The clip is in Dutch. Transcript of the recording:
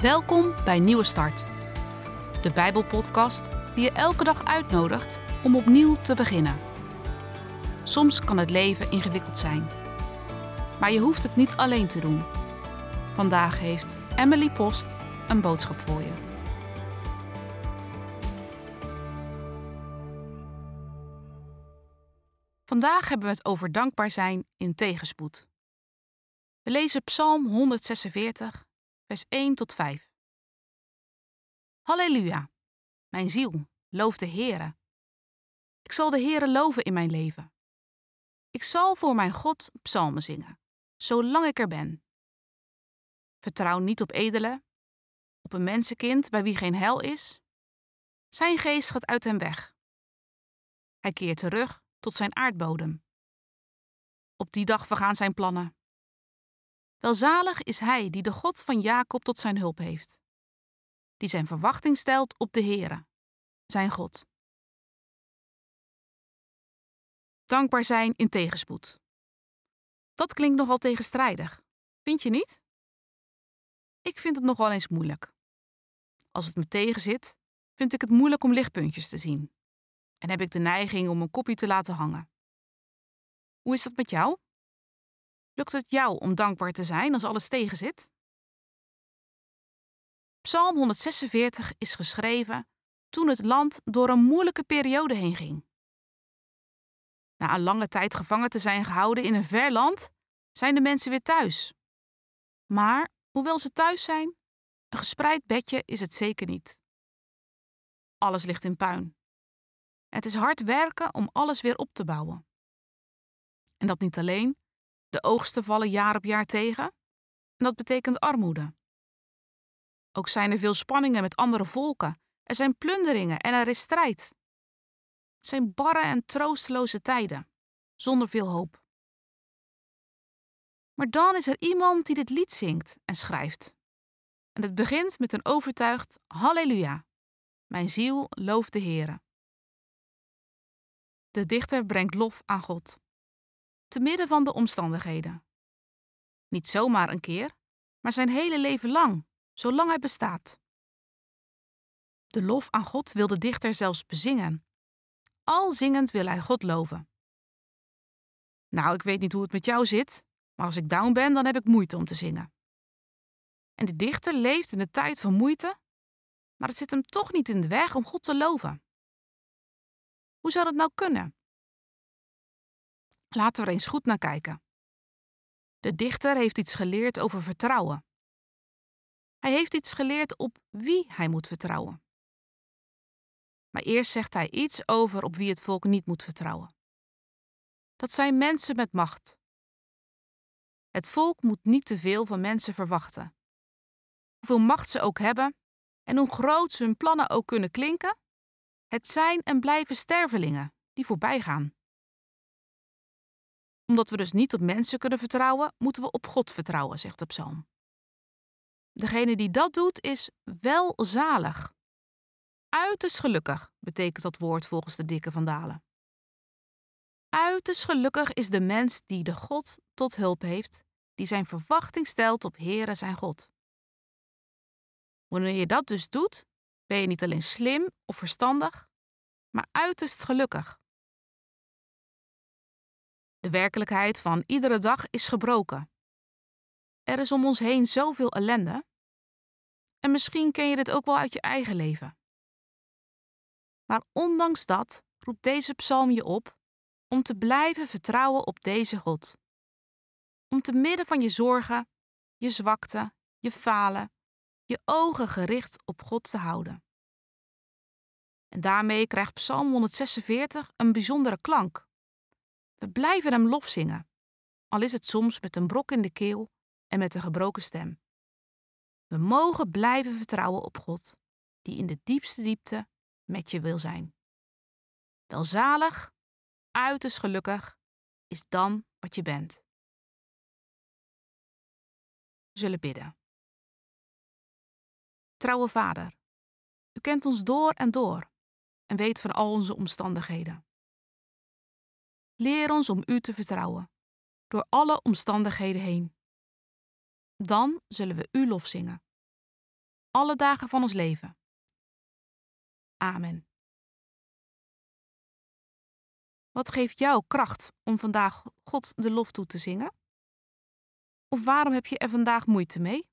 Welkom bij Nieuwe Start, de Bijbelpodcast die je elke dag uitnodigt om opnieuw te beginnen. Soms kan het leven ingewikkeld zijn, maar je hoeft het niet alleen te doen. Vandaag heeft Emily Post een boodschap voor je. Vandaag hebben we het over dankbaar zijn in tegenspoed. We lezen Psalm 146, vers 1 tot 5. Halleluja, mijn ziel, loof de Heere. Ik zal de Heere loven in mijn leven. Ik zal voor mijn God psalmen zingen, zolang ik er ben. Vertrouw niet op edelen, op een mensenkind bij wie geen hel is. Zijn geest gaat uit hem weg. Hij keert terug tot zijn aardbodem. Op die dag vergaan zijn plannen. Welzalig is hij die de God van Jacob tot zijn hulp heeft, die zijn verwachting stelt op de Heere, zijn God. Dankbaar zijn in tegenspoed. Dat klinkt nogal tegenstrijdig, vind je niet? Ik vind het nog wel eens moeilijk. Als het me tegenzit, vind ik het moeilijk om lichtpuntjes te zien. En heb ik de neiging om een kopje te laten hangen. Hoe is dat met jou? Lukt het jou om dankbaar te zijn als alles tegenzit? Psalm 146 is geschreven toen het land door een moeilijke periode heen ging. Na een lange tijd gevangen te zijn gehouden in een ver land, zijn de mensen weer thuis. Maar hoewel ze thuis zijn, een gespreid bedje is het zeker niet. Alles ligt in puin. Het is hard werken om alles weer op te bouwen. En dat niet alleen, de oogsten vallen jaar op jaar tegen en dat betekent armoede. Ook zijn er veel spanningen met andere volken, er zijn plunderingen en er is strijd. Het zijn barre en troosteloze tijden, zonder veel hoop. Maar dan is er iemand die dit lied zingt en schrijft. En het begint met een overtuigd Halleluja. Mijn ziel looft de Heere. De dichter brengt lof aan God te midden van de omstandigheden. Niet zomaar een keer, maar zijn hele leven lang, zolang hij bestaat. De lof aan God wil de dichter zelfs bezingen. Al zingend wil hij God loven. Nou, ik weet niet hoe het met jou zit, maar als ik down ben, dan heb ik moeite om te zingen. En de dichter leeft in de tijd van moeite, maar het zit hem toch niet in de weg om God te loven. Hoe zou dat nou kunnen? Laten we er eens goed naar kijken. De dichter heeft iets geleerd over vertrouwen. Hij heeft iets geleerd op wie hij moet vertrouwen. Maar eerst zegt hij iets over op wie het volk niet moet vertrouwen. Dat zijn mensen met macht. Het volk moet niet te veel van mensen verwachten. Hoeveel macht ze ook hebben en hoe groot hun plannen ook kunnen klinken, het zijn en blijven stervelingen die voorbij gaan omdat we dus niet op mensen kunnen vertrouwen, moeten we op God vertrouwen, zegt de psalm. Degene die dat doet is welzalig. Uiterst gelukkig betekent dat woord volgens de dikke vandalen. Uiterst gelukkig is de mens die de God tot hulp heeft, die zijn verwachting stelt op Heere zijn God. Wanneer je dat dus doet, ben je niet alleen slim of verstandig, maar uiterst gelukkig. De werkelijkheid van iedere dag is gebroken. Er is om ons heen zoveel ellende. En misschien ken je dit ook wel uit je eigen leven. Maar ondanks dat roept deze psalm je op om te blijven vertrouwen op deze God. Om te midden van je zorgen, je zwakte, je falen, je ogen gericht op God te houden. En daarmee krijgt Psalm 146 een bijzondere klank. We blijven hem lof zingen, al is het soms met een brok in de keel en met een gebroken stem. We mogen blijven vertrouwen op God, die in de diepste diepte met je wil zijn. Welzalig, uiterst gelukkig, is dan wat je bent. We zullen bidden. Trouwe Vader, u kent ons door en door en weet van al onze omstandigheden. Leer ons om U te vertrouwen, door alle omstandigheden heen. Dan zullen we U lof zingen. alle dagen van ons leven. Amen. Wat geeft jou kracht om vandaag God de lof toe te zingen? Of waarom heb je er vandaag moeite mee?